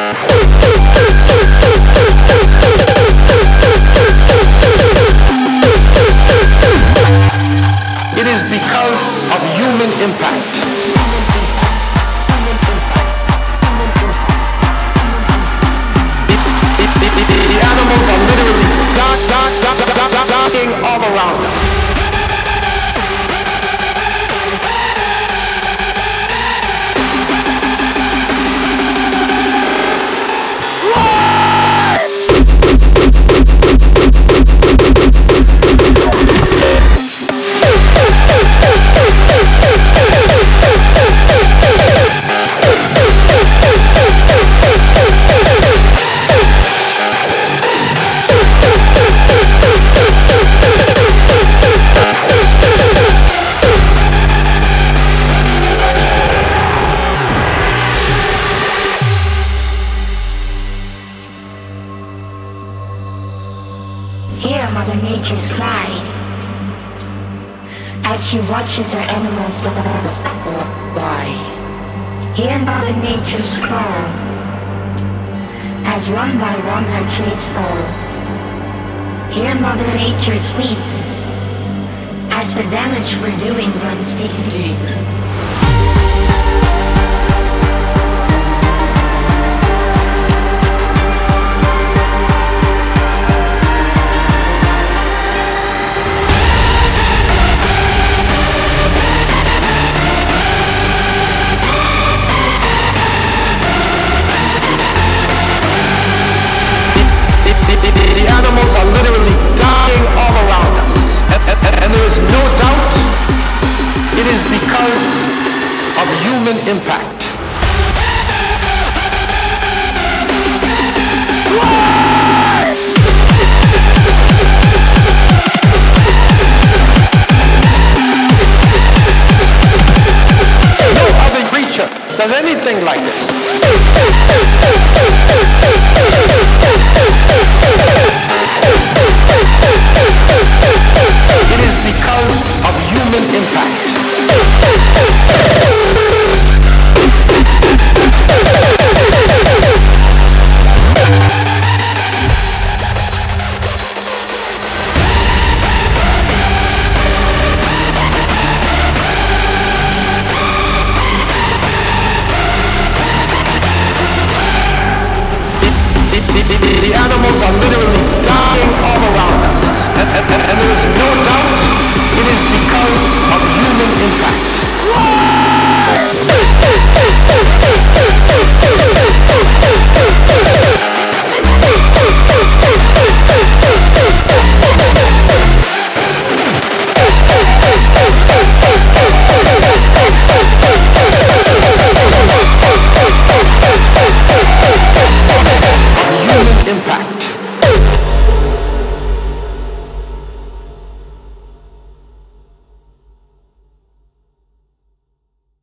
you Hear Mother Nature's cry as she watches her animals die. Hear Mother Nature's call as one by one her trees fall. Hear Mother Nature's weep as the damage we're doing runs deep. deep. Human impact. No other creature does anything like this. The-